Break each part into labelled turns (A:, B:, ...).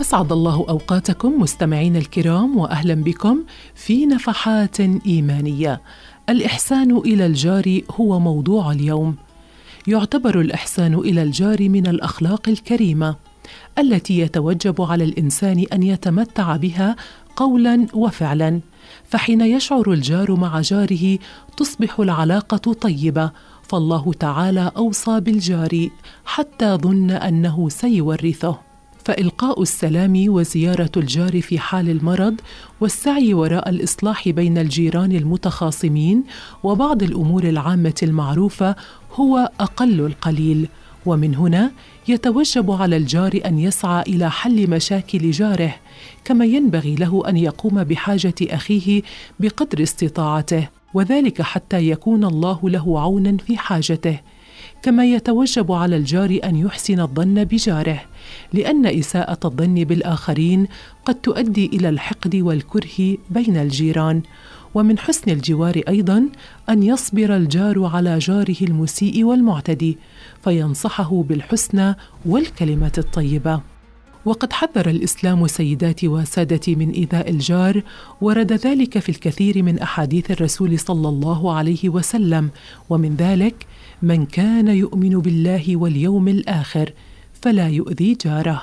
A: أسعد الله أوقاتكم مستمعين الكرام وأهلا بكم في نفحات إيمانية. الإحسان إلى الجار هو موضوع اليوم. يعتبر الإحسان إلى الجار من الأخلاق الكريمة التي يتوجب على الإنسان أن يتمتع بها قولا وفعلا فحين يشعر الجار مع جاره تصبح العلاقة طيبة فالله تعالى أوصى بالجار حتى ظن أنه سيورثه. فإلقاء السلام وزيارة الجار في حال المرض والسعي وراء الإصلاح بين الجيران المتخاصمين وبعض الأمور العامة المعروفة هو أقل القليل. ومن هنا يتوجب على الجار أن يسعى إلى حل مشاكل جاره كما ينبغي له أن يقوم بحاجة أخيه بقدر استطاعته وذلك حتى يكون الله له عونا في حاجته. كما يتوجب على الجار أن يحسن الظن بجاره لأن إساءة الظن بالآخرين قد تؤدي إلى الحقد والكره بين الجيران. ومن حسن الجوار أيضا أن يصبر الجار على جاره المسيء والمعتدي فينصحه بالحسنى والكلمة الطيبة. وقد حذر الإسلام سيداتي وسادتي من إيذاء الجار ورد ذلك في الكثير من أحاديث الرسول صلى الله عليه وسلم. ومن ذلك من كان يؤمن بالله واليوم الآخر فلا يؤذي جاره.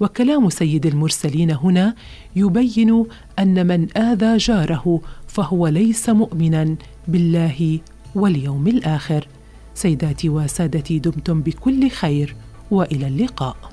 A: وكلام سيد المرسلين هنا يبين أن من آذى جاره فهو ليس مؤمنا بالله واليوم الآخر. سيداتي وسادتي دمتم بكل خير وإلى اللقاء.